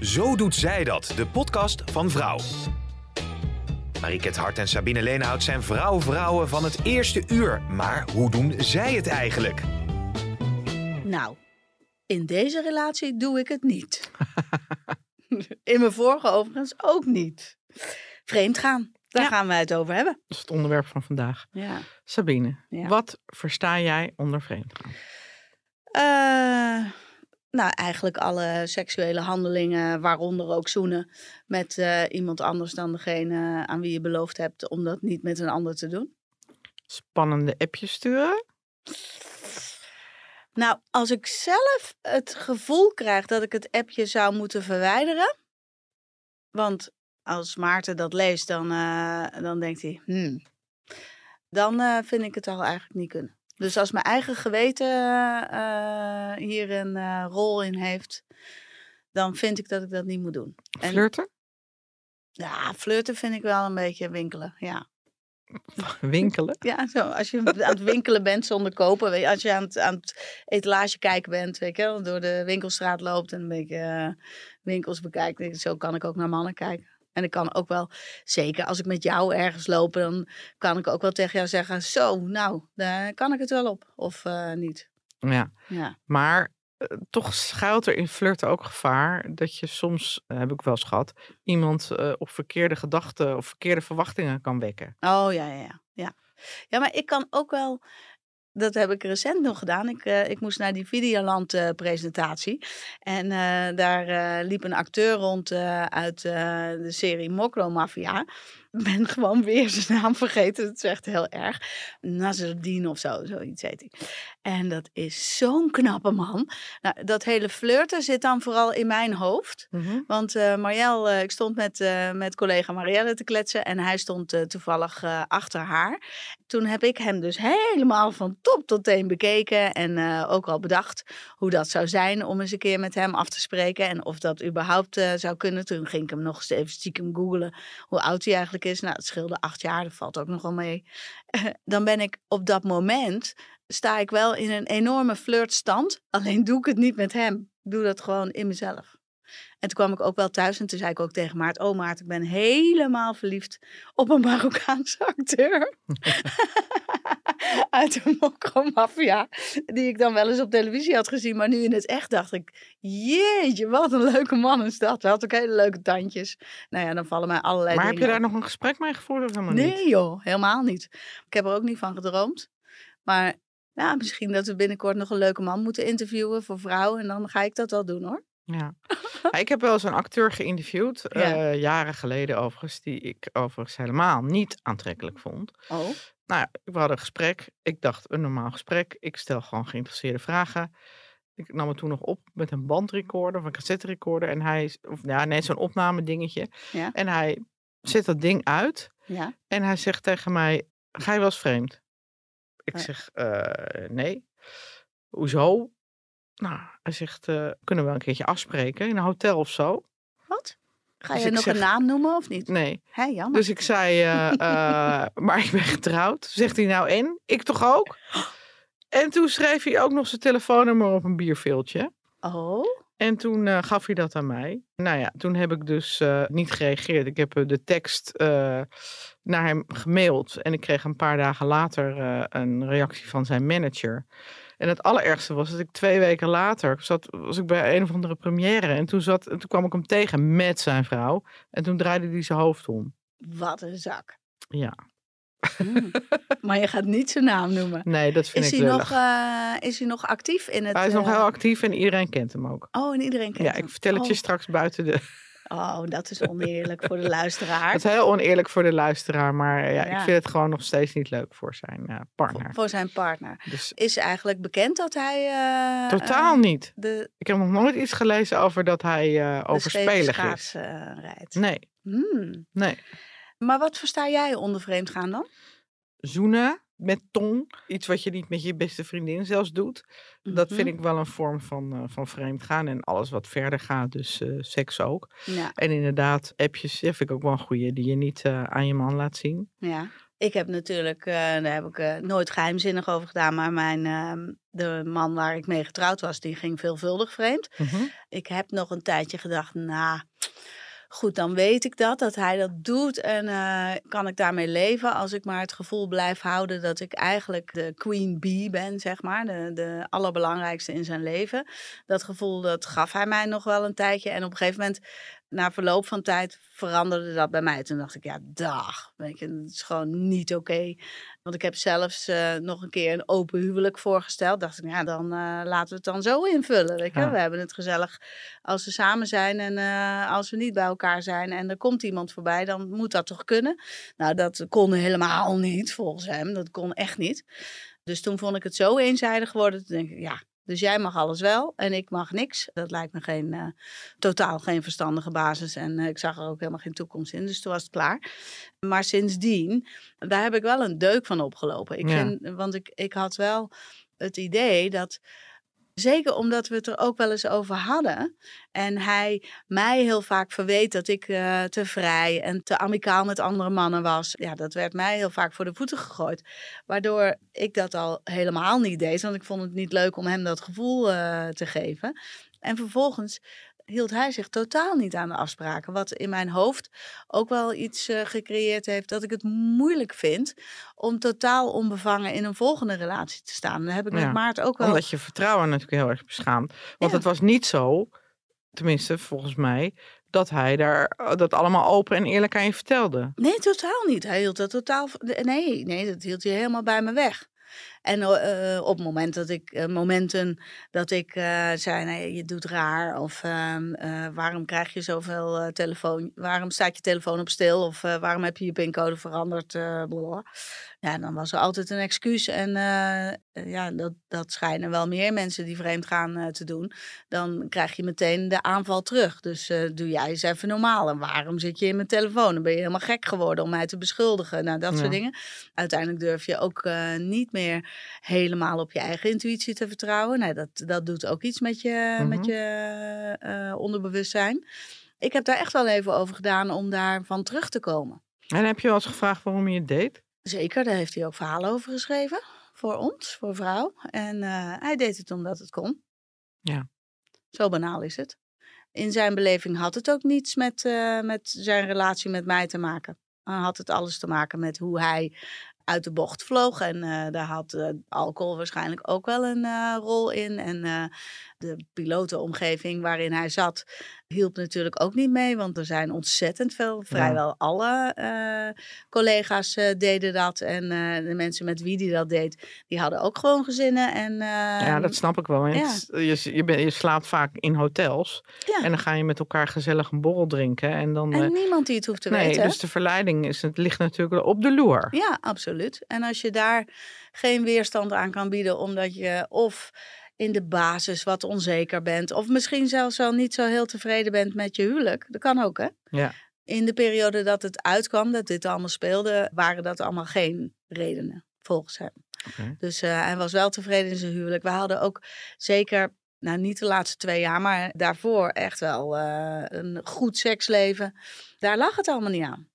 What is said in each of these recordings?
Zo doet zij dat, de podcast van Vrouw. Mariket Hart en Sabine Leenhout zijn vrouw-vrouwen van het eerste uur. Maar hoe doen zij het eigenlijk? Nou, in deze relatie doe ik het niet. in mijn vorige overigens ook niet. Vreemd gaan, daar Ja. gaan wij het over hebben. Dat is het onderwerp van vandaag. Ja. Sabine, Ja. wat versta jij onder vreemdgaan? Eh, nou, eigenlijk alle seksuele handelingen, waaronder ook zoenen, met eh, iemand anders dan degene aan wie je beloofd hebt om dat niet met een ander te doen. Spannende appjes sturen? Nou, als ik zelf het gevoel krijg dat ik het appje zou moeten verwijderen. Want als Maarten dat leest, dan, eh, dan denkt hij, hmm, dan eh, vind ik het al eigenlijk niet kunnen. Dus als mijn eigen geweten eh, hier een eh, rol in heeft, dan vind ik dat ik dat niet moet doen. En- Flirten? Ja, flirten vind ik wel een beetje winkelen, ja. Winkelen? Ja, zo. Als je aan het winkelen bent zonder kopen. Weet je, als je aan het, aan het etalage kijken bent, weet je wel, door de winkelstraat loopt en een beetje eh, winkels bekijkt. Zo kan ik ook naar mannen kijken. En ik kan ook wel, zeker als ik met jou ergens loop, dan kan ik ook wel tegen jou zeggen: Zo, nou, daar kan ik het wel op. Of eh, niet. Ja, Ja. maar eh, toch schuilt er in flirten ook gevaar dat je soms, eh, heb ik wel eens gehad, iemand op verkeerde gedachten of verkeerde verwachtingen kan wekken. Oh ja, ja, ja, ja. Ja, maar ik kan ook wel. Dat heb ik recent nog gedaan. Ik, eh, ik moest naar die Videoland eh, presentatie. En eh, daar liep een acteur rond uit de serie Mokro Mafia. Ik ben gewoon weer zijn naam vergeten. Dat is echt heel erg. Nazardine of zo, zoiets heet hij. En dat is zo'n knappe man. Nou, dat hele flirten zit dan vooral in mijn hoofd. Want eh Marielle, eh, ik stond met, eh, met collega Marielle te kletsen en hij stond toevallig achter haar. Toen heb ik hem dus helemaal van top tot teen bekeken en ook al bedacht hoe dat zou zijn om eens een keer met hem af te spreken en of dat überhaupt zou kunnen. Toen ging ik hem nog eens even stiekem googlen hoe oud hij eigenlijk is. Nou, het scheelde acht jaar, dat valt ook nog wel mee. Dan ben ik op dat moment, sta ik wel in een enorme flirtstand, alleen doe ik het niet met hem. Ik doe dat gewoon in mezelf. En toen kwam ik ook wel thuis en toen zei ik ook tegen Maart: Oh Maart, ik ben helemaal verliefd op een Marokkaanse acteur. Uit de Mokro Mafia. Die ik dan wel eens op televisie had gezien. Maar nu in het echt dacht ik: Jeetje, wat een leuke man is dat. Hij had ook hele leuke tandjes. Nou ja, dan vallen mij allerlei Maar heb je daar op. nog een gesprek mee gevoerd of helemaal niet? Nee joh, helemaal niet. Ik heb er ook niet van gedroomd. Maar ja, misschien dat we binnenkort nog een leuke man moeten interviewen voor vrouwen. En dan ga ik dat wel doen hoor. Ja. Ik heb wel eens een acteur geïnterviewd, Ja. eh, jaren geleden overigens, die ik overigens helemaal niet aantrekkelijk vond. Oh. Nou ja, we hadden een gesprek. Ik dacht, een normaal gesprek. Ik stel gewoon geïnteresseerde vragen. Ik nam het toen nog op met een bandrecorder of een cassette recorder. En hij, of ja, nee, zo'n opname dingetje. Ja. En hij zet dat ding uit. Ja. En hij zegt tegen mij, ga je wel eens vreemd? Ik zeg, "Eh, nee. Hoezo? Nou, hij zegt, eh, kunnen we een keertje afspreken in een hotel of zo? Wat? Ga Dus je nog zeg- een naam noemen of niet? Nee. Hé, jammer. Dus ik zei, eh, eh, maar ik ben getrouwd. Zegt hij nou en? Ik toch ook? En toen schreef hij ook nog zijn telefoonnummer op een bierveeltje. Oh. En toen gaf hij dat aan mij. Nou ja, toen heb ik dus niet gereageerd. Ik heb de tekst naar hem gemaild. En ik kreeg een paar dagen later een reactie van zijn manager. En het allerergste was dat ik twee weken later zat, was ik bij een of andere première. En toen, zat, en toen kwam ik hem tegen met zijn vrouw. En toen draaide hij zijn hoofd om. Wat een zak. Ja, Hmm. maar je gaat niet zijn naam noemen. nee, dat vind Is ik hij, lullig. nog, eh, is hij nog actief in het... Hij is nog eh, heel actief en iedereen kent hem ook. Oh, en iedereen kent Ja, hem. ik vertel het je Oh. straks buiten de... Oh, dat is oneerlijk voor de luisteraar. Het is heel oneerlijk voor de luisteraar, maar ja, ik vind het gewoon nog steeds niet leuk voor zijn eh, partner. Voor zijn partner. Dus Is eigenlijk bekend dat hij... eh, totaal eh, niet. de, Ik heb nog nooit iets gelezen over dat hij eh de overspelig is. schaats eh, rijdt. Nee, Hmm. nee. Maar wat versta jij onder vreemd gaan dan? Zoenen met tong, iets wat je niet met je beste vriendin zelfs doet. Dat vind Mhm. ik wel een vorm van, eh, van vreemd gaan. En alles wat verder gaat, dus eh, seks ook. Ja, En inderdaad, appjes ja, vind ik ook wel een goeie die je niet eh, aan je man laat zien. ja. Ik heb natuurlijk, daar heb ik nooit geheimzinnig over gedaan, maar mijn, ehm, de man waar ik mee getrouwd was, die ging veelvuldig vreemd. Mhm. Ik heb nog een tijdje gedacht, nou, goed, dan weet ik dat, dat hij dat doet en eh, kan ik daarmee leven als ik maar het gevoel blijf houden dat ik eigenlijk de queen bee ben, zeg maar, de, de allerbelangrijkste in zijn leven. Dat gevoel, dat gaf hij mij nog wel een tijdje en op een gegeven moment, na verloop van tijd, veranderde dat bij mij. Toen dacht ik, ja, dag, weet je, dat is gewoon niet oké. Want ik heb zelfs eh, nog een keer een open huwelijk voorgesteld. Dacht ik, ja, dan eh, laten we het dan zo invullen. Weet je? Ja. We hebben het gezellig als we samen zijn en eh, als we niet bij elkaar zijn en er komt iemand voorbij, dan moet dat toch kunnen? Nou, dat kon helemaal niet volgens hem. Dat kon echt niet. Dus toen vond ik het zo eenzijdig geworden. Toen denk ik, ja, dus jij mag alles wel en ik mag niks. Dat lijkt me geen, eh, totaal geen verstandige basis. En eh, ik zag er ook helemaal geen toekomst in. Dus toen was het klaar. Maar sindsdien, daar heb ik wel een deuk van opgelopen. Ik Ja. vind, want ik, ik had wel het idee dat. Zeker omdat we het er ook wel eens over hadden. En hij mij heel vaak verweet dat ik eh, te vrij en te amicaal met andere mannen was. Ja, dat werd mij heel vaak voor de voeten gegooid. Waardoor ik dat al helemaal niet deed. Want ik vond het niet leuk om hem dat gevoel eh, te geven. En vervolgens hield hij zich totaal niet aan de afspraken. Wat in mijn hoofd ook wel iets eh, gecreëerd heeft dat ik het moeilijk vind om totaal onbevangen in een volgende relatie te staan. Daar heb ik Ja, met Maart ook wel. Omdat je vertrouwen natuurlijk heel erg beschaamt. Want Ja. het was niet zo, tenminste volgens mij, dat hij daar eh, dat allemaal open en eerlijk aan je vertelde. Nee, totaal niet. Hij hield dat totaal. Nee, nee, dat hield hij helemaal bij me weg. En eh, op het moment dat ik, eh, momenten dat ik zei, nee, je doet raar. Of ehm, eh, waarom krijg je zoveel telefoon, waarom staat je telefoon op stil? Of waarom heb je je pincode veranderd? Ja, dan was er altijd een excuus. En ja, dat, dat schijnen wel meer mensen die vreemd gaan te doen. Dan krijg je meteen de aanval terug. Dus doe jij eens even normaal. En waarom zit je in mijn telefoon? Dan ben je helemaal gek geworden om mij te beschuldigen. Nou, dat Ja. soort dingen. Uiteindelijk durf je ook niet meer helemaal op je eigen intuïtie te vertrouwen. Nou, dat, dat doet ook iets met je, Mhm. met je eh, onderbewustzijn. Ik heb daar echt wel even over gedaan om daarvan terug te komen. En heb je wel eens gevraagd waarom je het deed? Zeker, daar heeft hij ook verhalen over geschreven. Voor ons, voor vrouw. En eh, hij deed het omdat het kon. Ja. Zo banaal is het. In zijn beleving had het ook niets met, eh, met zijn relatie met mij te maken. Had het alles te maken met hoe hij uit de bocht vloog. En eh, daar had eh, alcohol waarschijnlijk ook wel een eh, rol in. En de pilotenomgeving waarin hij zat hielp natuurlijk ook niet mee. Want er zijn ontzettend veel, vrijwel alle collega's deden dat. En de mensen met wie die dat deed, die hadden ook gewoon gezinnen. En, ja, ehm, dat snap ik wel. Je, je, je slaapt vaak in hotels. ja. En dan ga je met elkaar gezellig een borrel drinken. En dan. En niemand die het hoeft te nee, weten. dus de verleiding is, het ligt natuurlijk op de loer. Ja, absoluut. En als je daar geen weerstand aan kan bieden, omdat je of in de basis wat onzeker bent, of misschien zelfs wel niet zo heel tevreden bent met je huwelijk, dat kan ook, hè? Ja. In de periode dat het uitkwam, dat dit allemaal speelde, waren dat allemaal geen redenen, volgens hem. Dus eh, hij was wel tevreden in zijn huwelijk. We hadden ook zeker, nou niet de laatste twee jaar, maar daarvoor echt wel eh, een goed seksleven. Daar lag het allemaal niet aan.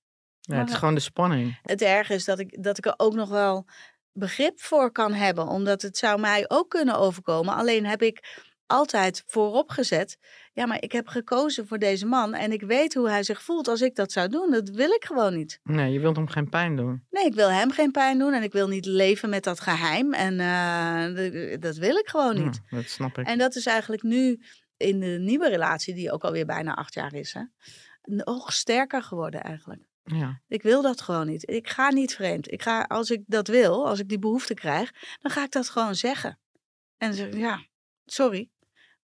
Ja, het is gewoon de spanning. Het erg is dat ik, dat ik er ook nog wel begrip voor kan hebben, omdat het zou mij ook kunnen overkomen. Alleen heb ik altijd voorop gezet, ja, maar ik heb gekozen voor deze man en ik weet hoe hij zich voelt als ik dat zou doen. Dat wil ik gewoon niet. Nee, je wilt hem geen pijn doen. Nee, ik wil hem geen pijn doen en ik wil niet leven met dat geheim en eh, dat wil ik gewoon niet. Ja, dat snap ik. En dat is eigenlijk nu in de nieuwe relatie, die ook alweer bijna acht jaar is, hè, nog sterker geworden eigenlijk. Ja. Ik wil dat gewoon niet. Ik ga niet vreemd. Ik ga, als ik dat wil, als ik die behoefte krijg, dan ga ik dat gewoon zeggen. En dan zeg ik, ja, sorry.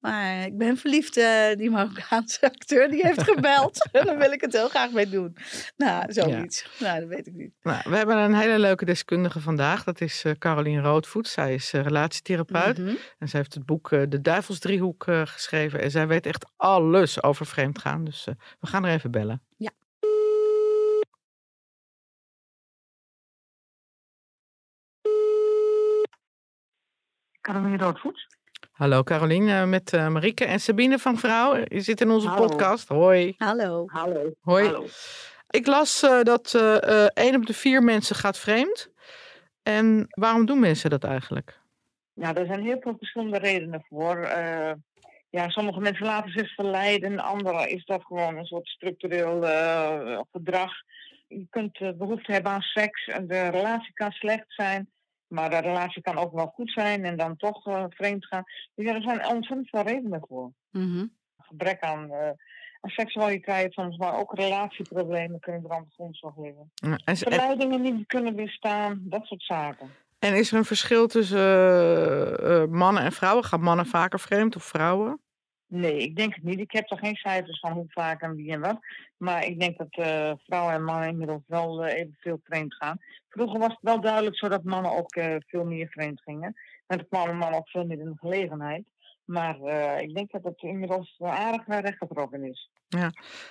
Maar ik ben verliefd, eh, die Marokkaanse acteur, die heeft gebeld. en daar wil ik het heel graag mee doen. Nou, zoiets. Nou, dat weet ik niet. Nou, we hebben een hele leuke deskundige vandaag. Dat is uh, Carolien Roodvoet. Zij is uh, relatietherapeut. Mhm. En zij heeft het boek De Duivelsdriehoek geschreven. En zij weet echt alles over vreemdgaan. Dus we gaan er even bellen. Ja. Caroline Roodvoet. Hallo Caroline, met uh, Marieke en Sabine van Vrouw. Je zit in onze Hallo. podcast. Hoi. Hallo. Hallo. Hoi. Hallo. Ik las uh, dat uh, één op de vier mensen gaat vreemd. En waarom doen mensen dat eigenlijk? Ja, er zijn heel veel verschillende redenen voor. ja, sommige mensen laten zich verleiden. Anderen is dat gewoon een soort structureel gedrag. Je kunt behoefte hebben aan seks. En de relatie kan slecht zijn. Maar de relatie kan ook wel goed zijn en dan toch uh, vreemd gaan. Dus ja, er zijn ontzettend veel redenen voor. Mm -hmm. Gebrek aan, uh, aan, seksualiteit soms, maar ook relatieproblemen kunnen er aan de grondslag liggen. Ja, en, Verleidingen die kunnen weerstaan, dat soort zaken. En is er een verschil tussen uh, mannen en vrouwen? Gaan mannen vaker vreemd of vrouwen? Nee, ik denk het niet. Ik heb er geen cijfers van hoe vaak en wie en wat. Maar ik denk dat uh, vrouwen en mannen inmiddels wel uh, evenveel vreemd gaan. Vroeger was het wel duidelijk zo dat mannen ook uh, veel meer vreemd gingen. En dan kwamen mannen ook veel meer in de gelegenheid. Maar ik denk dat het inmiddels aardig rechtgetrokken is. Ja.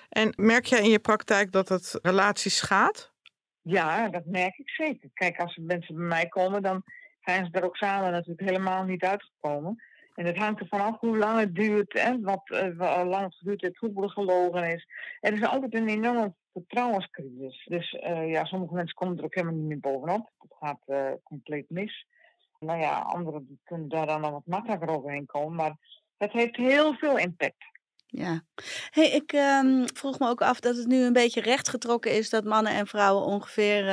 En merk jij in je praktijk dat het relaties schaadt? Ja, dat merk ik zeker. Kijk, als mensen bij mij komen, dan zijn ze er ook samen natuurlijk helemaal niet uitgekomen. En het hangt ervan af hoe lang het duurt en wat uh, lang het geduurd heeft, hoe er gelogen is. Er is altijd een enorme vertrouwenscrisis. Dus uh, ja, sommige mensen komen er ook helemaal niet meer bovenop. Het gaat uh, compleet mis. Nou ja, anderen kunnen daar dan nog wat makkelijker overheen komen. Maar het heeft heel veel impact. Ja, hey, ik um, vroeg me ook af dat het nu een beetje rechtgetrokken is dat mannen en vrouwen ongeveer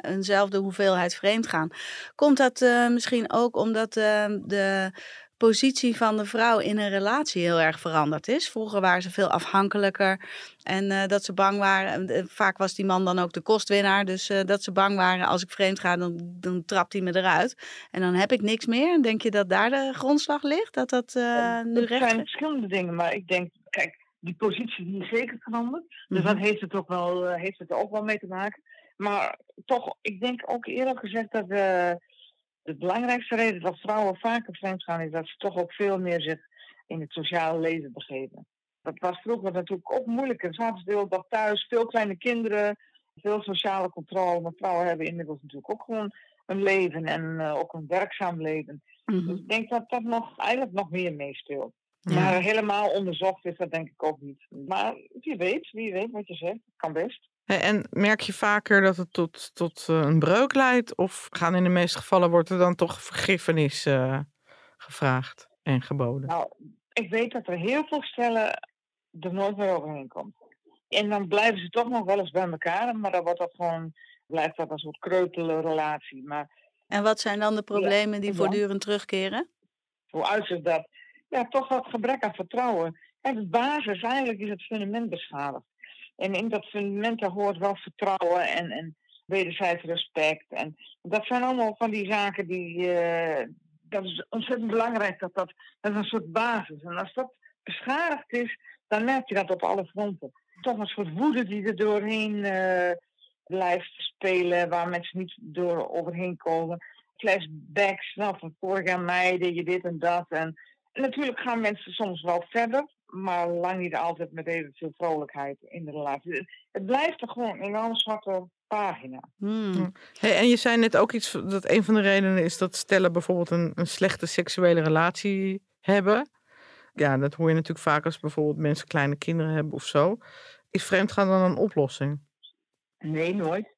eenzelfde hoeveelheid vreemd gaan. Komt dat misschien ook omdat uh, de positie van de vrouw in een relatie heel erg veranderd is. Vroeger waren ze veel afhankelijker en uh, dat ze bang waren. Uh, vaak was die man dan ook de kostwinnaar. Dus uh, dat ze bang waren, als ik vreemd ga, dan, dan trapt hij me eruit. En dan heb ik niks meer. Denk je dat daar de grondslag ligt? Dat dat nu recht... zijn verschillende dingen, maar ik denk, kijk, die positie die is zeker veranderd. Dus Mhm. dat heeft het, ook wel, heeft het er ook wel mee te maken. Maar toch, ik denk ook eerlijk gezegd dat de belangrijkste reden dat vrouwen vaker vreemd gaan, is dat ze toch ook veel meer zich in het sociale leven begeven. Dat was vroeger natuurlijk ook moeilijker. Ze hadden dag thuis, veel kleine kinderen, veel sociale controle. Maar vrouwen hebben inmiddels natuurlijk ook gewoon een leven en uh, ook een werkzaam leven. Mhm. Dus ik denk dat dat nog, eigenlijk nog meer meespeelt. Ja. Maar helemaal onderzocht is dat denk ik ook niet. Maar wie weet, wie weet wat je zegt. Kan best. En merk je vaker dat het tot, tot uh, een breuk leidt? Of gaan in de meeste gevallen wordt er dan toch vergiffenis uh, gevraagd en geboden? Nou, ik weet dat er heel veel stellen er nooit meer overheen komt. En dan blijven ze toch nog wel eens bij elkaar, maar dan wordt dat gewoon, blijft dat een soort kreupele relatie. Maar En wat zijn dan de problemen die voortdurend terugkeren? hoe uitzicht dat? Ja, toch dat gebrek aan vertrouwen. En de basis, eigenlijk is het fundament beschadigd. En in dat fundament hoort wel vertrouwen en, en wederzijds respect. En dat zijn allemaal van die zaken die. Uh, dat is ontzettend belangrijk dat dat. Dat is een soort basis. En als dat beschadigd is, dan merk je dat op alle fronten. Toch een soort woede die er doorheen uh, blijft spelen, waar mensen niet door overheen komen. Flashbacks, nou, van vorig jaar mei je dit en dat. En natuurlijk gaan mensen soms wel verder maar lang niet altijd met evenveel vrolijkheid in de relatie. Het blijft er gewoon een enorm zwarte pagina. Hmm. Hey, en je zei net ook iets dat een van de redenen is dat stellen bijvoorbeeld een, een slechte seksuele relatie hebben. Ja, dat hoor je natuurlijk vaak als bijvoorbeeld mensen kleine kinderen hebben of zo. Is vreemdgaan dan een oplossing? Nee, nooit.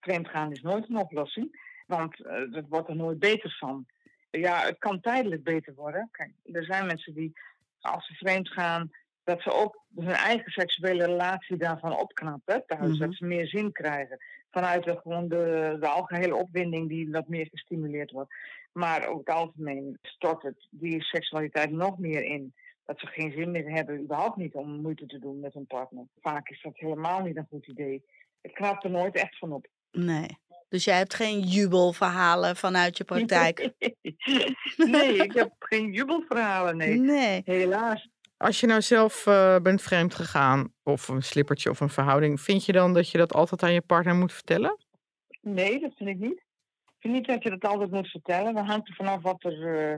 Vreemdgaan is nooit een oplossing, want uh, dat wordt er nooit beter van. Ja, het kan tijdelijk beter worden. Kijk, er zijn mensen die als ze vreemd gaan, dat ze ook hun eigen seksuele relatie daarvan opknappen. Thuis, Mhm. dat ze meer zin krijgen. Vanuit de, gewoon de, de algehele opwinding die wat meer gestimuleerd wordt. Maar over het algemeen stort het die seksualiteit nog meer in. Dat ze geen zin meer hebben, überhaupt niet, om moeite te doen met hun partner. Vaak is dat helemaal niet een goed idee. Het knapt er nooit echt van op. Nee. Dus jij hebt geen jubelverhalen vanuit je praktijk? nee, ik heb geen jubelverhalen, nee. Nee. Helaas. Als je nou zelf eh, bent vreemd gegaan, of een slippertje of een verhouding, vind je dan dat je dat altijd aan je partner moet vertellen? Nee, dat vind ik niet. Ik vind niet dat je dat altijd moet vertellen. Dat hangt er vanaf wat er. eh,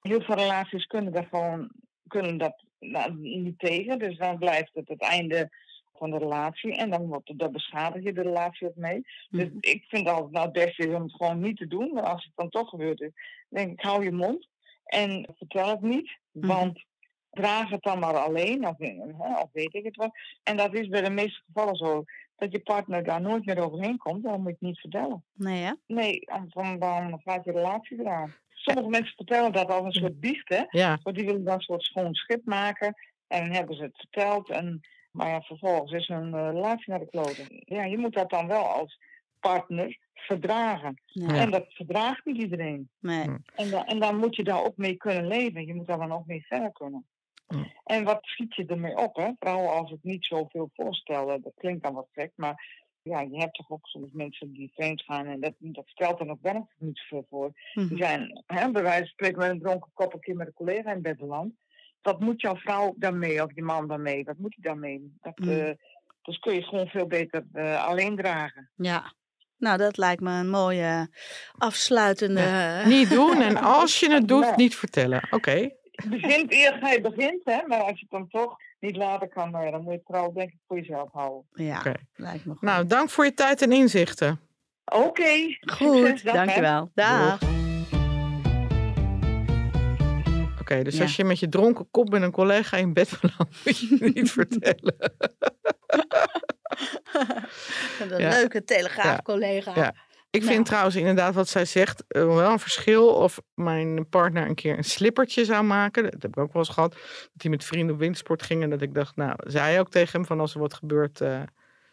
heel veel relaties kunnen daar gewoon kunnen dat nou, niet tegen. Dus dan blijft het het einde van de relatie. En dan wordt dan beschadig je de relatie ook mee. Dus Mhm. ik vind altijd nou het beste is om het gewoon niet te doen. Maar als het dan toch gebeurt, is, denk ik, hou je mond. En vertel het niet. Mhm. Want draag het dan maar alleen. Of, hè, of weet ik het wat. En dat is bij de meeste gevallen zo. Dat je partner daar nooit meer overheen komt. Dan moet je het niet vertellen. Nee, hè? Nee, dan, dan gaat je relatie eraan. Sommige mensen vertellen dat als een soort biecht, hè. Ja, Want die willen dan een soort schoon schip maken. En hebben ze het verteld. En, maar ja, vervolgens is hun eh, relatie naar de kloten. Ja, je moet dat dan wel als partner verdragen. Ja. En dat verdraagt niet iedereen. Nee. Hm. En, dan, en dan moet je daar ook mee kunnen leven. Je moet daar dan ook mee verder kunnen. Hm. En wat schiet je ermee op, hè? Vooral als het niet zoveel voorstellen. Dat klinkt dan wat gek, maar ja, je hebt toch ook soms mensen die vreemd gaan. En dat, dat stelt dan ook werkelijk niet zoveel voor. Mhm. Die zijn, hè, bij wijze van spreken, met een dronken kop een keer met een collega in bed beland. Wat moet jouw vrouw daarmee, of je man daarmee? Wat moet hij daarmee? Dat, Mm. eh, dus kun je het gewoon veel beter eh, alleen dragen. Ja. Nou, dat lijkt me een mooie afsluitende... niet doen en als je het doet, Ja. niet vertellen. Oké, Begint eer gij begint, hè? Maar als je het dan toch niet later kan, nou dan moet je het vooral denk ik voor jezelf houden. Ja, Oké. lijkt me goed. nou dank voor je tijd en inzichten. Oké. goed, succes, dag, hè. dankjewel. Dag. Dus Ja. als je met je dronken kop met een collega in bed belandt, moet je het niet vertellen. Een Ja. leuke telegraafcollega. Ja. Ik vind Nou. trouwens inderdaad wat zij zegt eh, wel een verschil of mijn partner een keer een slippertje zou maken. Dat heb ik ook wel eens gehad. Dat hij met vrienden op wintersport ging en dat ik dacht, nou, zei ook tegen hem van als er wat gebeurt, eh,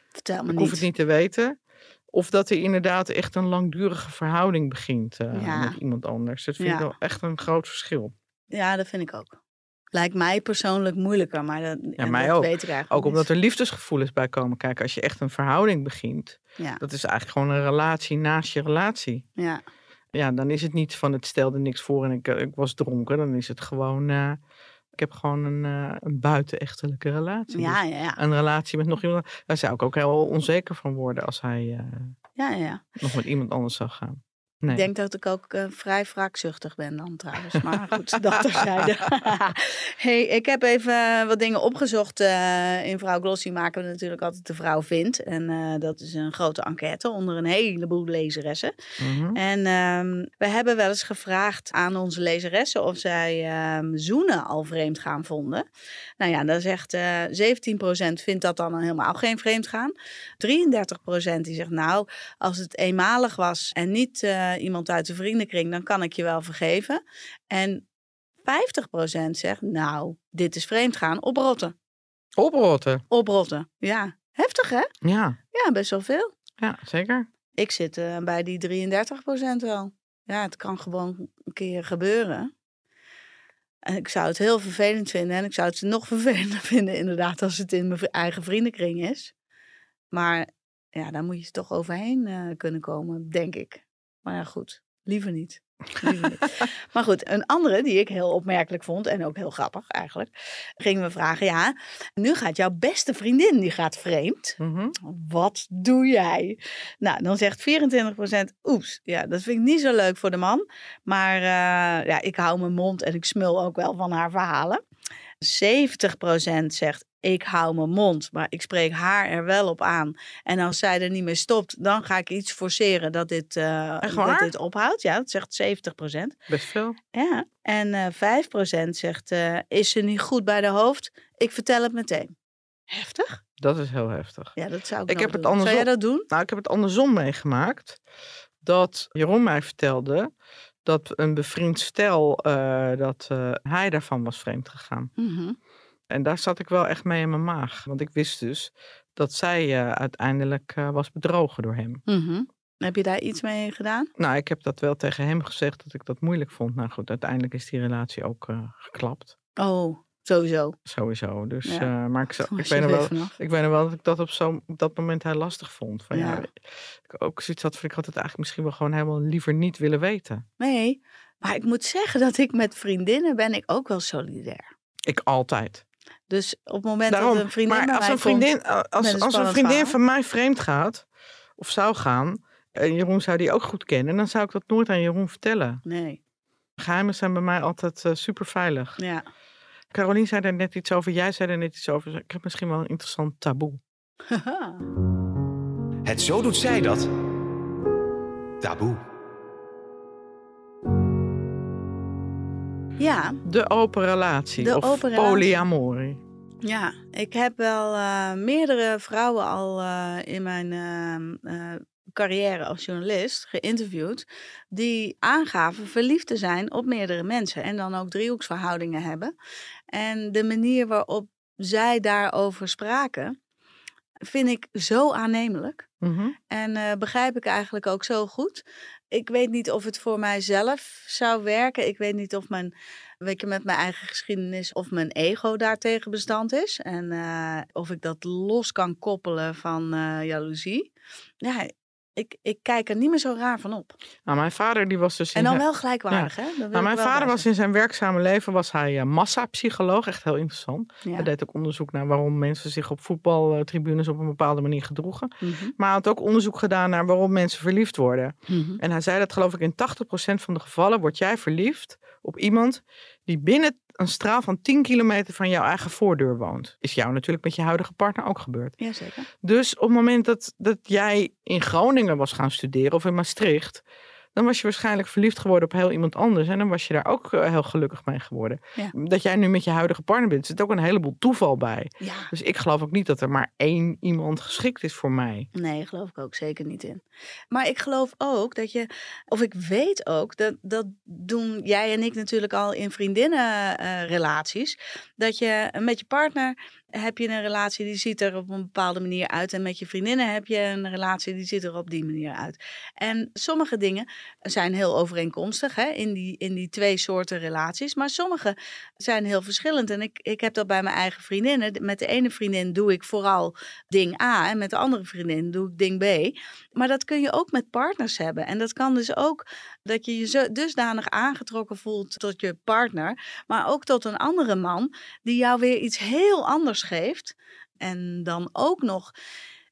Vertel me ik niet. hoef het niet te weten. Of dat hij inderdaad echt een langdurige verhouding begint eh, Ja. met iemand anders. Dat vind ik wel echt een groot verschil. Ja, dat vind ik ook. Lijkt mij persoonlijk moeilijker, maar dat, en mij dat ook. weet ik eigenlijk Ook omdat er liefdesgevoelens bij komen kijken. Als je echt een verhouding begint, Ja, dat is eigenlijk gewoon een relatie naast je relatie. ja, ja, dan is het niet van het stelde niks voor en ik, eh, ik was dronken. Dan is het gewoon, eh, ik heb gewoon een, eh, een buitenechtelijke relatie. ja, Dus ja, ja. een relatie met nog iemand. Daar zou ik ook heel onzeker van worden als hij ja, ja. nog met iemand anders zou gaan. Nee. Ik denk dat ik ook eh, vrij wraakzuchtig ben dan trouwens. Maar goed, dat terzijde. hey, ik heb even wat dingen opgezocht. eh, in Vrouw Glossy maken we natuurlijk altijd de vrouw vindt. En eh, dat is een grote enquête onder een heleboel lezeressen. Mhm. En ehm, we hebben wel eens gevraagd aan onze lezeressen of zij ehm, zoenen al vreemd gaan vonden. Nou ja, dan zegt eh 17% vindt dat dan helemaal geen vreemd gaan. 33% die zegt nou, als het eenmalig was en niet eh, iemand uit de vriendenkring, dan kan ik je wel vergeven. En 50% zegt nou, dit is vreemd gaan, oprotten. Oprotten. Oprotten, ja. Heftig hè? Ja, Ja, best wel veel. ja, zeker. Ik zit eh, bij die 33% wel. Ja, het kan gewoon een keer gebeuren. En ik zou het heel vervelend vinden. En ik zou het nog vervelender vinden, inderdaad, als het in mijn eigen vriendenkring is. Maar ja, daar moet je toch overheen eh, kunnen komen, denk ik. Maar ja, goed, liever niet. Liever niet. maar goed, een andere die ik heel opmerkelijk vond en ook heel grappig eigenlijk, gingen we vragen, ja, nu gaat jouw beste vriendin, die gaat vreemd. Mhm. Wat doe jij? Nou, dan zegt 24% oeps. Ja, dat vind ik niet zo leuk voor de man. Maar eh, ja, ik hou mijn mond en ik smul ook wel van haar verhalen. 70% zegt ik hou mijn mond, maar ik spreek haar er wel op aan. En als zij er niet mee stopt, dan ga ik iets forceren dat dit, eh, dat dit ophoudt. Ja, dat zegt 70%. Best veel. Ja, en eh 5% zegt eh, is ze niet goed bij de hoofd? Ik vertel het meteen. Heftig? Dat is heel heftig. Ja, dat zou ik, heb het doen. Zou jij andersom- dat doen? Nou, ik heb het andersom meegemaakt. Dat Jeroen mij vertelde dat een bevriend stel, eh, dat eh, hij daarvan was vreemd gegaan. Mhm. En daar zat ik wel echt mee in mijn maag. Want ik wist dus dat zij eh, uiteindelijk eh, was bedrogen door hem. Mhm. Heb je daar iets mee gedaan? Nou, ik heb dat wel tegen hem gezegd dat ik dat moeilijk vond. Nou goed, uiteindelijk is die relatie ook eh, geklapt. Oh, Sowieso. Sowieso. Dus, Ja. maar ik, Daar ik, nog er wel, vanaf. ik weet nog wel dat ik dat op, zo, op dat moment heel lastig vond. Van, ja. Ja. ik ook zoiets had van, ik had het eigenlijk misschien wel gewoon helemaal liever niet willen weten. Nee, maar ik moet zeggen dat ik met vriendinnen ben ik ook wel solidair. Ik altijd. Dus op het moment Daarom, dat een vriendin maar bij als mij een vriendin, komt, als, een als een vriendin verhaal. van mij vreemd gaat, of zou gaan, en Jeroen zou die ook goed kennen, dan zou ik dat nooit aan Jeroen vertellen. Nee, Geheimen zijn bij mij altijd super veilig. ja. Carolien zei er net iets over, jij zei er net iets over. Ik heb misschien wel een interessant taboe. Het Zo Doet Zij Dat. Taboe. Ja, De open relatie De of open polyamorie. ja, ik heb wel eh, meerdere vrouwen al eh, in mijn eh, carrière als journalist geïnterviewd. Die aangaven verliefd te zijn op meerdere mensen. En dan ook driehoeksverhoudingen hebben. En de manier waarop zij daarover spraken, vind ik zo aannemelijk. Mhm. En begrijp ik eigenlijk ook zo goed. Ik weet niet of het voor mijzelf zou werken. Ik weet niet of mijn, weet je, met mijn eigen geschiedenis of mijn ego daartegen bestand is. En eh, of ik dat los kan koppelen van eh jaloezie. Ja, ik, ik kijk er niet meer zo raar van op. Nou, mijn vader die was dus in En dan wel gelijkwaardig, hè? Nou, mijn vader was in zijn werkzame leven was hij eh, massapsycholoog, echt heel interessant. Hij deed ook onderzoek naar waarom mensen zich op voetbaltribunes op een bepaalde manier gedroegen. Mhm, Maar hij had ook onderzoek gedaan naar waarom mensen verliefd worden. mhm. En hij zei dat geloof ik in 80% van de gevallen word jij verliefd op iemand die binnen een straal van 10 kilometer van jouw eigen voordeur woont. Is jou natuurlijk met je huidige partner ook gebeurd. Jazeker. Dus op het moment dat, dat jij in Groningen was gaan studeren of in Maastricht, dan was je waarschijnlijk verliefd geworden op heel iemand anders. En dan was je daar ook eh, heel gelukkig mee geworden. Ja. Dat jij nu met je huidige partner bent, zit ook een heleboel toeval bij. Ja. Dus ik geloof ook niet dat er maar één iemand geschikt is voor mij. Nee, geloof ik ook zeker niet in. Maar ik geloof ook dat je, of ik weet ook, dat, dat doen jij en ik natuurlijk al in vriendinnenrelaties. dat je met je partner heb je een relatie die ziet er op een bepaalde manier uit. En met je vriendinnen heb je een relatie die ziet er op die manier uit. En sommige dingen zijn heel overeenkomstig hè, in, die, in die twee soorten relaties. Maar sommige zijn heel verschillend. En ik, ik heb dat bij mijn eigen vriendinnen. Met de ene vriendin doe ik vooral ding A. En met de andere vriendin doe ik ding B. Maar dat kun je ook met partners hebben. En dat kan dus ook dat je je zo dusdanig aangetrokken voelt tot je partner. Maar ook tot een andere man die jou weer iets heel anders geeft. En dan ook nog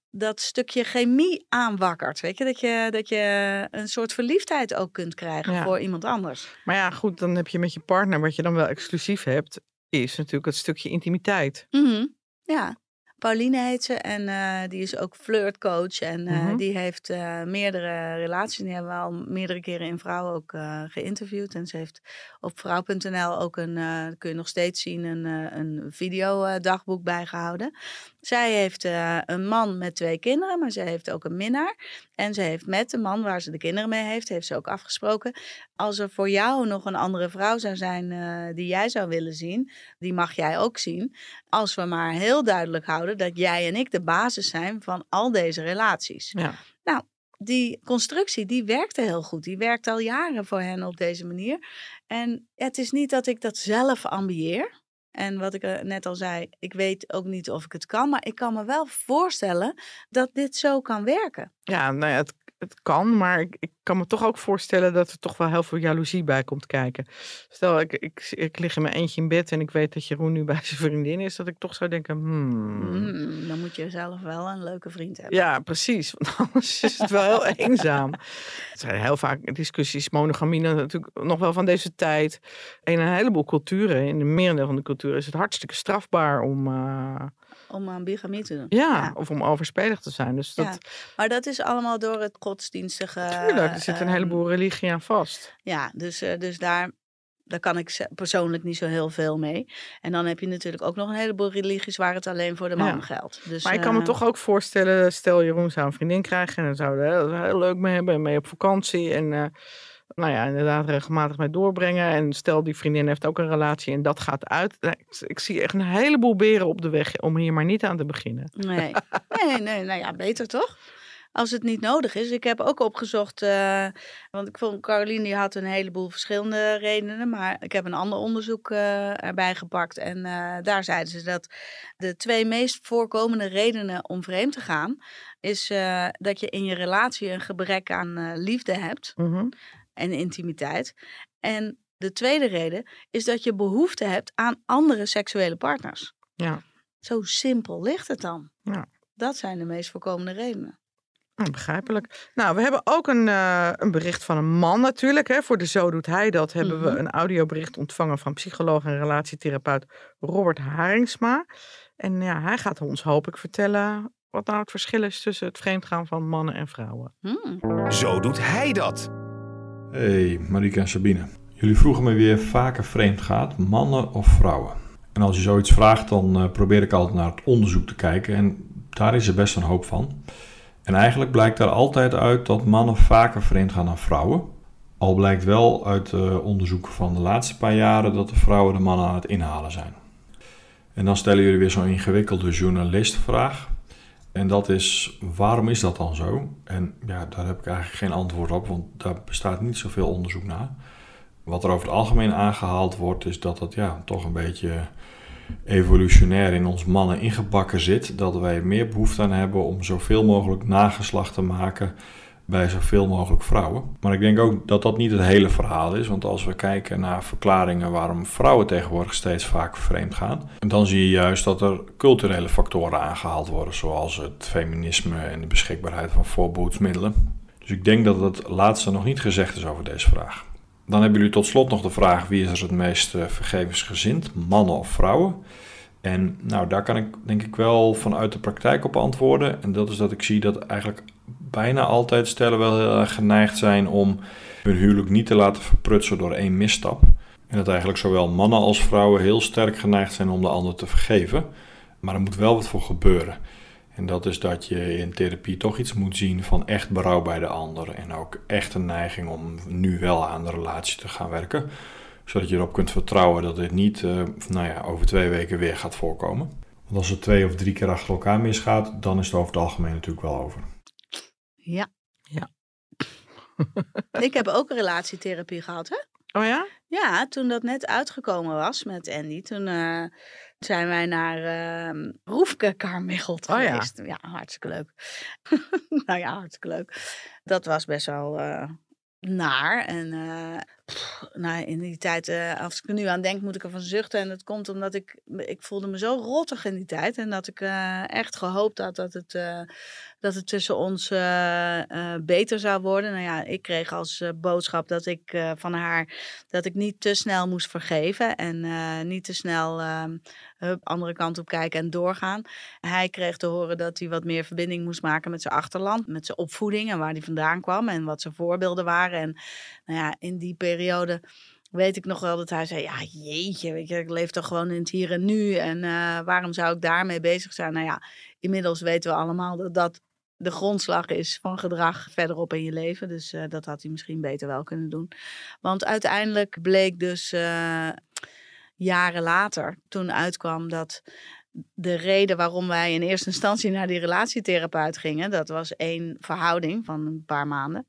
dat stukje chemie aanwakkert. Weet je, dat je, dat je een soort verliefdheid ook kunt krijgen Ja. voor iemand anders. Maar ja, goed, dan heb je met je partner, wat je dan wel exclusief hebt, is natuurlijk het stukje intimiteit. Mhm. Ja. Pauline heet ze en eh, die is ook flirtcoach. En eh, Mhm. die heeft eh, meerdere relaties. Die hebben we al meerdere keren in Vrouw ook geïnterviewd. En ze heeft op vrouw.nl ook een, kun je nog steeds zien, een, een videodagboek bijgehouden. Zij heeft een man met twee kinderen, maar ze heeft ook een minnaar. En ze heeft met de man waar ze de kinderen mee heeft, heeft ze ook afgesproken. Als er voor jou nog een andere vrouw zou zijn die jij zou willen zien, die mag jij ook zien. Als we maar heel duidelijk houden dat jij en ik de basis zijn van al deze relaties. Ja. Die constructie, die werkte heel goed. Die werkt al jaren voor hen op deze manier. En het is niet dat ik dat zelf ambieer. En wat ik eh, net al zei, ik weet ook niet of ik het kan. Maar ik kan me wel voorstellen dat dit zo kan werken. Ja, nou ja, het, het kan, maar ik, ik kan me toch ook voorstellen dat er toch wel heel veel jaloezie bij komt kijken. Stel, ik, ik, ik lig in mijn eentje in bed en ik weet dat Jeroen nu bij zijn vriendin is, dat ik toch zou denken, hmm. Hmm, dan moet je zelf wel een leuke vriend hebben. Ja, precies. Want anders is het wel heel eenzaam. Het zijn heel vaak discussies, monogamie natuurlijk nog wel van deze tijd. In een heleboel culturen, in de merendeel van de culturen, is het hartstikke strafbaar om, eh, Om aan bigamie te doen. ja, of om overspelig te zijn. Dus dat, Ja, Maar dat is allemaal door het godsdienstige... tuurlijk, er zit een ehm, heleboel religie aan vast. Ja, dus, eh, dus daar, daar kan ik persoonlijk niet zo heel veel mee. En dan heb je natuurlijk ook nog een heleboel religies waar het alleen voor de man Ja. geldt. Dus, Maar ik kan me eh, toch ook voorstellen, stel Jeroen zou een vriendin krijgen en dan zouden we heel, leuk mee hebben en mee op vakantie en eh, nou ja, inderdaad regelmatig mee doorbrengen. En stel die vriendin heeft ook een relatie en dat gaat uit. Nou, Ik, ik zie echt een heleboel beren op de weg om hier maar niet aan te beginnen. Nee. nee, nee, nou ja, beter toch? als het niet nodig is. Ik heb ook opgezocht, uh, want ik vond Caroline die had een heleboel verschillende redenen, maar ik heb een ander onderzoek uh, erbij gepakt en uh, daar zeiden ze dat de twee meest voorkomende redenen om vreemd te gaan is dat je in je relatie een gebrek aan liefde hebt mm -hmm. En intimiteit. En de tweede reden is dat je behoefte hebt aan andere seksuele partners. Ja. Zo simpel ligt het dan. Ja. Dat zijn de meest voorkomende redenen. Nou, begrijpelijk. Nou, we hebben ook een, uh, een bericht van een man natuurlijk. Hè. Voor de Zo Doet Hij Dat hebben mm -hmm. we een audiobericht ontvangen van psycholoog en relatietherapeut Robert Haringsma. En ja, hij gaat ons hoop ik vertellen wat nou het verschil is tussen het vreemdgaan van mannen en vrouwen. Hmm. Zo doet hij dat. Hey, Marieke en Sabine. Jullie vroegen me weer vaker vreemd gaat, mannen of vrouwen. En als je zoiets vraagt, dan uh, probeer ik altijd naar het onderzoek te kijken. En daar is er best een hoop van. En eigenlijk blijkt daar altijd uit dat mannen vaker vreemd gaan dan vrouwen. Al blijkt wel uit uh, onderzoeken van de laatste paar jaren dat de vrouwen de mannen aan het inhalen zijn. En dan stellen jullie weer zo'n ingewikkelde journalistenvraag. En dat is, waarom is dat dan zo? En ja, daar heb ik eigenlijk geen antwoord op, want daar bestaat niet zoveel onderzoek naar. Wat er over het algemeen aangehaald wordt, is dat het ja, toch een beetje evolutionair in ons mannen ingebakken zit. Dat wij meer behoefte aan hebben om zoveel mogelijk nageslacht te maken bij zoveel mogelijk vrouwen. Maar ik denk ook dat dat niet het hele verhaal is. Want als we kijken naar verklaringen waarom vrouwen tegenwoordig steeds vaker vreemd gaan, dan zie je juist dat er culturele factoren aangehaald worden, zoals het feminisme en de beschikbaarheid van voorbehoedsmiddelen. Dus ik denk dat het laatste nog niet gezegd is over deze vraag. Dan hebben jullie tot slot nog de vraag: wie is er het meest uh, vergevensgezind, mannen of vrouwen? En nou, daar kan ik denk ik wel vanuit de praktijk op antwoorden. En dat is dat ik zie dat eigenlijk bijna altijd stellen wel heel erg geneigd zijn om hun huwelijk niet te laten verprutsen door één misstap. En dat eigenlijk zowel mannen als vrouwen heel sterk geneigd zijn om de ander te vergeven. Maar er moet wel wat voor gebeuren. En dat is dat je in therapie toch iets moet zien van echt berouw bij de ander. En ook echt een neiging om nu wel aan de relatie te gaan werken. Zodat je erop kunt vertrouwen dat dit niet uh, nou ja, over twee weken weer gaat voorkomen. Want als het twee of drie keer achter elkaar misgaat, dan is het over het algemeen natuurlijk wel over. Ja. Ja. ik heb ook een relatietherapie gehad, hè? Oh ja? Ja, toen dat net uitgekomen was met Andy, toen uh, zijn wij naar uh, Roefke Carmichelt oh, geweest. Ja. ja, hartstikke leuk. nou ja, hartstikke leuk. Dat was best wel uh, naar. En uh, nou, in die tijd, uh, als ik er nu aan denk, moet ik ervan zuchten. En dat komt omdat ik, ik voelde me zo rottig in die tijd. En dat ik uh, echt gehoopt had dat het, dat het tussen ons beter zou worden. Nou ja, ik kreeg als boodschap dat ik van haar, dat ik niet te snel moest vergeven. En niet te snel ehm, andere kant op kijken en doorgaan. Hij kreeg te horen dat hij wat meer verbinding moest maken met zijn achterland. Met zijn opvoeding en waar hij vandaan kwam. En wat zijn voorbeelden waren. En nou ja, in die periode weet ik nog wel dat hij zei: Ja, jeetje, ik leef toch gewoon in het hier en nu. En uh, waarom zou ik daarmee bezig zijn? Nou ja, inmiddels weten we allemaal dat dat de grondslag is van gedrag verderop in je leven. Dus uh, dat had hij misschien beter wel kunnen doen. Want uiteindelijk bleek dus uh, jaren later, toen uitkwam dat de reden waarom wij in eerste instantie naar die relatietherapeut gingen, dat was één verhouding van een paar maanden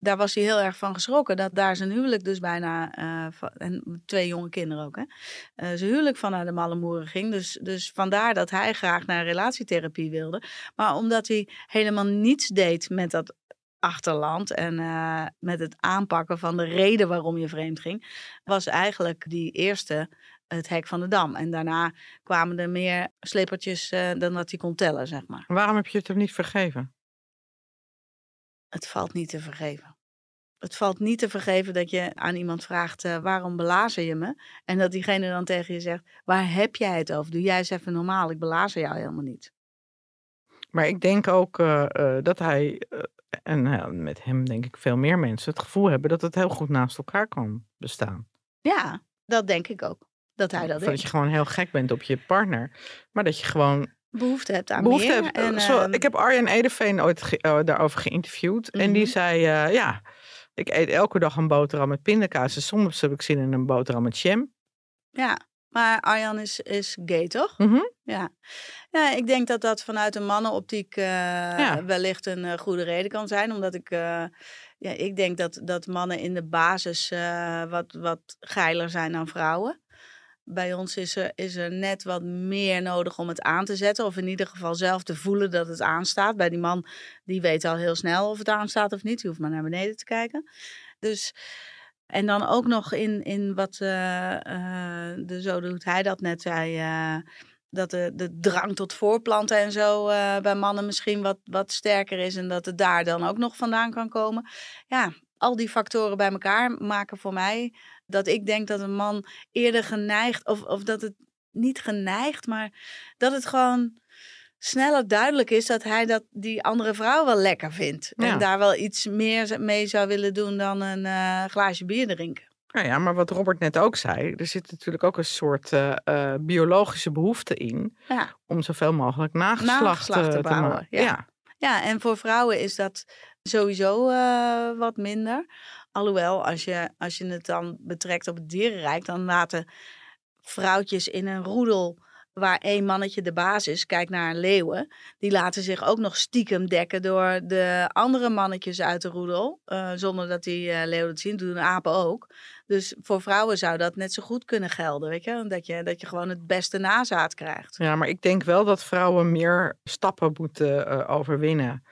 daar was hij heel erg van geschrokken. Dat daar zijn huwelijk dus bijna, uh, en twee jonge kinderen ook, hè, uh, zijn huwelijk van naar de malle moeren ging. Dus, dus vandaar dat hij graag naar relatietherapie wilde. Maar omdat hij helemaal niets deed met dat achterland en uh, met het aanpakken van de reden waarom je vreemd ging, was eigenlijk die eerste het hek van de dam. En daarna kwamen er meer slepertjes dan dat hij kon tellen, zeg maar. Waarom heb je het hem niet vergeven? Het valt niet te vergeven. Het valt niet te vergeven dat je aan iemand vraagt: uh, waarom belazer je me? En dat diegene dan tegen je zegt: waar heb jij het over? Doe jij eens even normaal, ik belazer jou helemaal niet. Maar ik denk ook uh, uh, dat hij, en met hem denk ik veel meer mensen, het gevoel hebben dat het heel goed naast elkaar kan bestaan. Ja, dat denk ik ook. Dat hij dat denkt. dat je gewoon heel gek bent op je partner, maar dat je gewoon behoefte hebt aan behoefte meer. En, zo, uh, ik heb Arjen Edeveen ooit ge, uh, daarover geïnterviewd. Mm -hmm. En die zei, uh, ja, ik eet elke dag een boterham met pindakaas. En soms heb ik zin in een boterham met jam. Ja. Maar Arjan is, is gay, toch? Mhm. Ja. ja, ik denk dat dat vanuit een mannenoptiek eh, wellicht een eh, goede reden kan zijn. Omdat ik, eh, ja, ik denk dat, dat mannen in de basis eh, wat, wat geiler zijn dan vrouwen. Bij ons is er, is er net wat meer nodig om het aan te zetten. Of in ieder geval zelf te voelen dat het aanstaat. Bij die man, die weet al heel snel of het aanstaat of niet. Die hoeft maar naar beneden te kijken. Dus, en dan ook nog in, in wat eh, eh, de, zo doet hij dat net zei. eh, dat de, de drang tot voorplanten en zo bij mannen misschien wat, wat sterker is. En dat het daar dan ook nog vandaan kan komen. Ja, al die factoren bij elkaar maken voor mij dat ik denk dat een man eerder geneigd, of, of dat het niet geneigd, maar dat het gewoon sneller duidelijk is dat hij dat die andere vrouw wel lekker vindt. Ja. En daar wel iets meer mee zou willen doen dan een eh, glaasje bier drinken. Nou ja, maar wat Robert net ook zei, er zit natuurlijk ook een soort eh, eh, biologische behoefte in Ja. om zoveel mogelijk nageslacht, Nageslacht te bouwen, ja. ja. Ja, en voor vrouwen is dat sowieso wat minder. Alhoewel, als je, als je het dan betrekt op het dierenrijk, dan laten vrouwtjes in een roedel waar één mannetje de baas is, kijk naar leeuwen, die laten zich ook nog stiekem dekken door de andere mannetjes uit de roedel, eh, zonder dat die eh, leeuwen het zien. Dat doen apen ook. Dus voor vrouwen zou dat net zo goed kunnen gelden, weet je? Dat je, dat je gewoon het beste nazaad krijgt. Ja, maar ik denk wel dat vrouwen meer stappen moeten eh, overwinnen.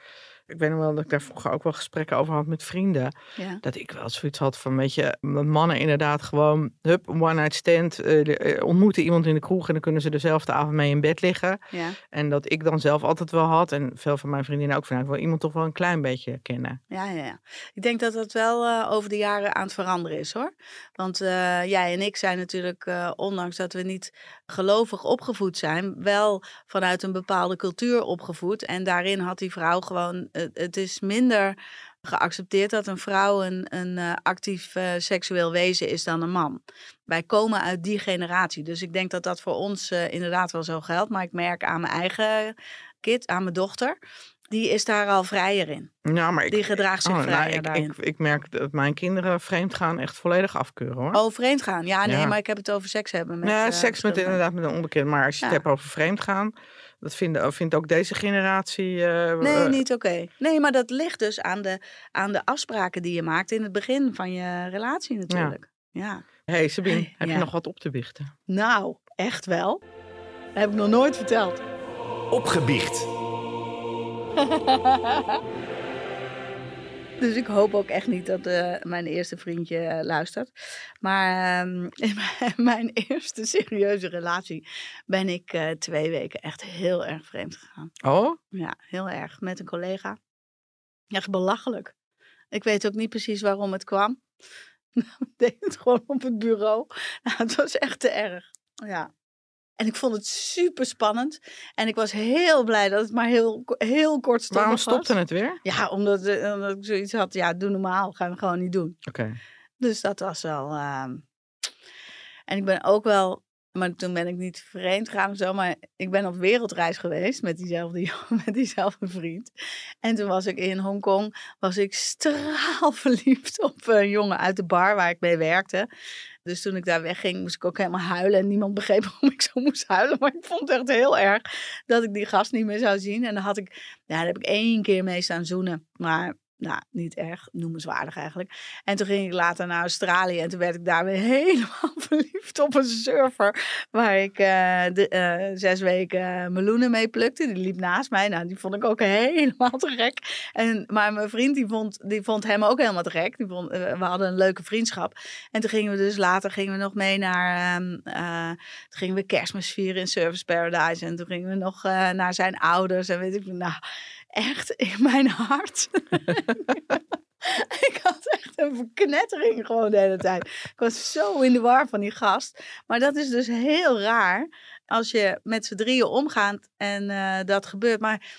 Ik weet nog wel dat ik daar vroeger ook wel gesprekken over had met vrienden. Ja. Dat ik wel zoiets had van, weet je, mannen inderdaad gewoon, hup, one night stand, eh, eh, ontmoeten iemand in de kroeg en dan kunnen ze dezelfde avond mee in bed liggen. Ja. En dat ik dan zelf altijd wel had, en veel van mijn vriendinnen ook, van, ik wil iemand toch wel een klein beetje kennen. Ja, ja, ja. Ik denk dat dat wel eh, over de jaren aan het veranderen is hoor. Want jij en ik zijn natuurlijk, ondanks dat we niet gelovig opgevoed zijn, wel vanuit een bepaalde cultuur opgevoed. En daarin had die vrouw gewoon, het- is minder geaccepteerd dat een vrouw een, een eh, actief eh, seksueel wezen is dan een man. Wij komen uit die generatie. Dus ik denk dat dat voor ons eh, inderdaad wel zo geldt. Maar ik merk aan mijn eigen kind, aan mijn dochter, die is daar al vrijer in. Ja, maar ik, Die gedraagt zich oh, nou, vrijer ik, daarin. ik, ik merk dat mijn kinderen vreemd gaan echt volledig afkeuren hoor. Oh, vreemd gaan. Ja, nee, Ja. maar ik heb het over seks hebben. Met, ja, seks met inderdaad met een onbekend. Maar als je Ja. het hebt over vreemd gaan, dat vinden, vindt ook deze generatie. eh, Nee, eh, niet oké. Nee, maar dat ligt dus aan de, aan de afspraken die je maakt in het begin van je relatie natuurlijk. Ja. hey, Sabine, Hey, heb ja. je nog wat op te biechten? Nou, echt wel. Dat heb ik nog nooit verteld. Opgebiecht. Dus ik hoop ook echt niet dat eh, mijn eerste vriendje eh, luistert. Maar ehm, in mijn, eerste serieuze relatie ben ik eh, twee weken echt heel erg vreemd gegaan. Oh, Ja, heel erg. Met een collega. Echt belachelijk. Ik weet ook niet precies waarom het kwam. Ik deed het gewoon op het bureau. Nou, het was echt te erg. Ja. En ik vond het super spannend. En ik was heel blij dat het maar heel, heel kortstondig waarom was. stopte het weer? Ja, omdat, eh, omdat ik zoiets had. Ja, doe normaal. Gaan we gewoon niet doen. Oké. Dus dat was wel. ehm, En ik ben ook wel. Maar toen ben ik niet vreemd gegaan of zo. Maar ik ben op wereldreis geweest met diezelfde, jongen, met diezelfde vriend. En toen was ik in Hongkong. Was ik straalverliefd op een jongen uit de bar waar ik mee werkte. Dus toen ik daar wegging, moest ik ook helemaal huilen. En niemand begreep waarom ik zo moest huilen. Maar ik vond het echt heel erg dat ik die gast niet meer zou zien. En dan had ik, ja, daar heb ik één keer mee staan zoenen. Maar nou, niet erg noemenswaardig eigenlijk. En toen ging ik later naar Australië en toen werd ik daar weer helemaal verliefd op een surfer. Waar ik eh, de, eh, zes weken meloenen mee plukte. Die liep naast mij. Nou, die vond ik ook helemaal te gek. En, maar mijn vriend, die vond, die vond hem ook helemaal te gek. Die vond, eh, we hadden een leuke vriendschap. En toen gingen we dus later gingen we nog mee naar... ehm, eh, toen gingen we kerstmis vieren in Service Paradise. En toen gingen we nog eh, naar zijn ouders. En weet ik, nou, echt in mijn hart. ik had echt een verknettering gewoon de hele tijd. Ik was zo in de war van die gast. Maar dat is dus heel raar als je met z'n drieën omgaat en eh, dat gebeurt. Maar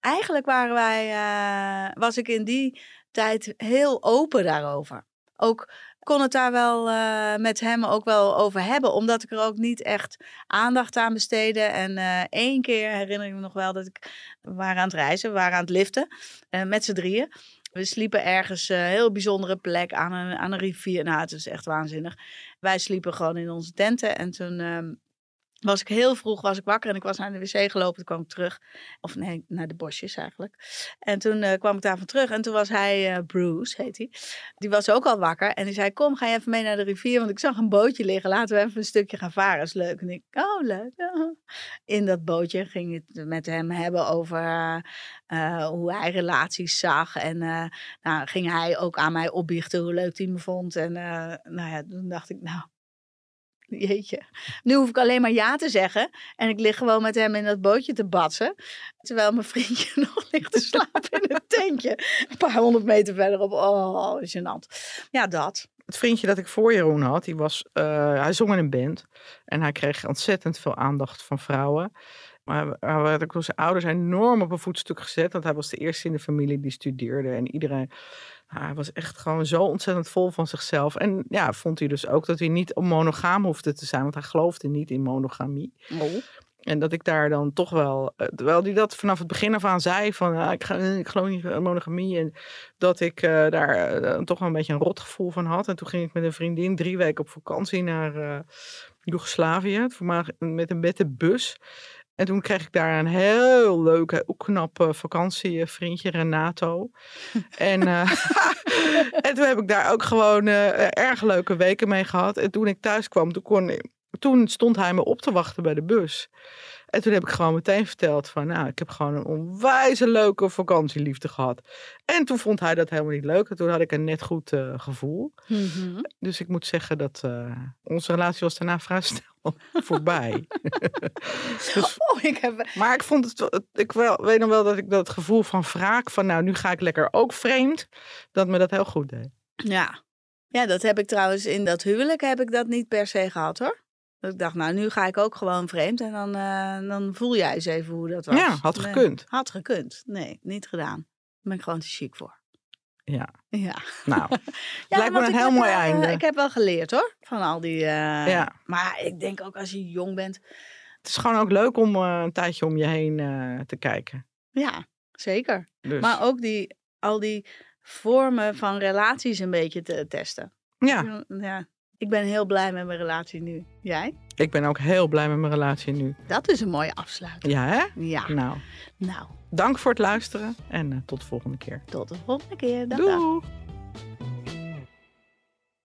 eigenlijk waren wij, eh, was ik in die tijd heel open daarover. Ook kon het daar wel eh, met hem ook wel over hebben. Omdat ik er ook niet echt aandacht aan besteedde. En eh, één keer herinner ik me nog wel dat ik... We waren aan het reizen, we waren aan het liften. eh, met z'n drieën. We sliepen ergens een heel bijzondere plek aan een, aan een rivier. Nou, het is echt waanzinnig. Wij sliepen gewoon in onze tenten. En toen ehm, was ik heel vroeg was ik wakker en ik was naar de wc gelopen. Toen kwam ik terug. Of nee, naar de bosjes eigenlijk. En toen eh, kwam ik daarvan terug. En toen was hij, eh, Bruce heet hij. Die was ook al wakker. En die zei, kom, ga je even mee naar de rivier. Want ik zag een bootje liggen. Laten we even een stukje gaan varen. is leuk. En ik, oh leuk. In dat bootje ging het met hem hebben over eh, hoe hij relaties zag. En nou, ging hij ook aan mij opbiechten hoe leuk hij me vond. En nou ja, toen dacht ik, nou, jeetje. Nu hoef ik alleen maar ja te zeggen. En ik lig gewoon met hem in dat bootje te batsen. Terwijl mijn vriendje nog ligt te slapen in het tentje. Een paar honderd meter verderop. Oh, gênant. Ja, dat. Het vriendje dat ik voor Jeroen had, die was, eh, hij zong in een band. En hij kreeg ontzettend veel aandacht van vrouwen. Maar hij werd ook door zijn ouders enorm op een voetstuk gezet. Want hij was de eerste in de familie die studeerde. En iedereen, nou, hij was echt gewoon zo ontzettend vol van zichzelf. En ja, vond hij dus ook dat hij niet monogaam hoefde te zijn. Want hij geloofde niet in monogamie. En dat ik daar dan toch wel, eh, terwijl hij dat vanaf het begin af aan zei, van ah, ik, ga, ik geloof niet in monogamie. En dat ik eh, daar eh, toch wel een beetje een rotgevoel van had. En toen ging ik met een vriendin drie weken op vakantie naar eh Joegoslavië, met een met de bus. En toen kreeg ik daar een heel leuke, ook knap eh, vakantievriendje, Renato. en, eh, en toen heb ik daar ook gewoon eh, erg leuke weken mee gehad. En toen ik thuis kwam, toen, kon, toen stond hij me op te wachten bij de bus. En toen heb ik gewoon meteen verteld van, nou, ik heb gewoon een onwijze leuke vakantieliefde gehad. En toen vond hij dat helemaal niet leuk. En toen had ik een net goed eh, gevoel. Mhm. Dus ik moet zeggen dat eh, onze relatie was daarna vrij snel voorbij. dus, Oh, ik heb... maar ik vond het- ik wel, weet nog wel dat ik dat gevoel van wraak, van nou, nu ga ik lekker ook vreemd, dat me dat heel goed deed. Ja. ja, dat heb ik trouwens in dat huwelijk heb ik dat niet per se gehad hoor. Dat ik dacht, nou nu ga ik ook gewoon vreemd en dan, eh, dan voel jij eens even hoe dat was. Ja, had Nee, gekund. had gekund. Nee, niet gedaan. Daar ben ik gewoon te chic voor. Ja, Ja, nou, ja lijkt me een ik heel heb mooi wel, eh, einde. Ik heb wel geleerd hoor, van al die... eh, Ja. Maar ik denk ook als je jong bent, het is gewoon ook leuk om een tijdje om je heen te kijken. ja, zeker. Dus, Maar ook die, al die vormen van relaties een beetje te testen. ja, ja. Ik ben heel blij met mijn relatie nu. Jij? ik ben ook heel blij met mijn relatie nu. Dat is een mooie afsluiting. Ja, hè? Ja. Nou, Nou, dank voor het luisteren en eh, tot de volgende keer. tot de volgende keer. Dag, dag.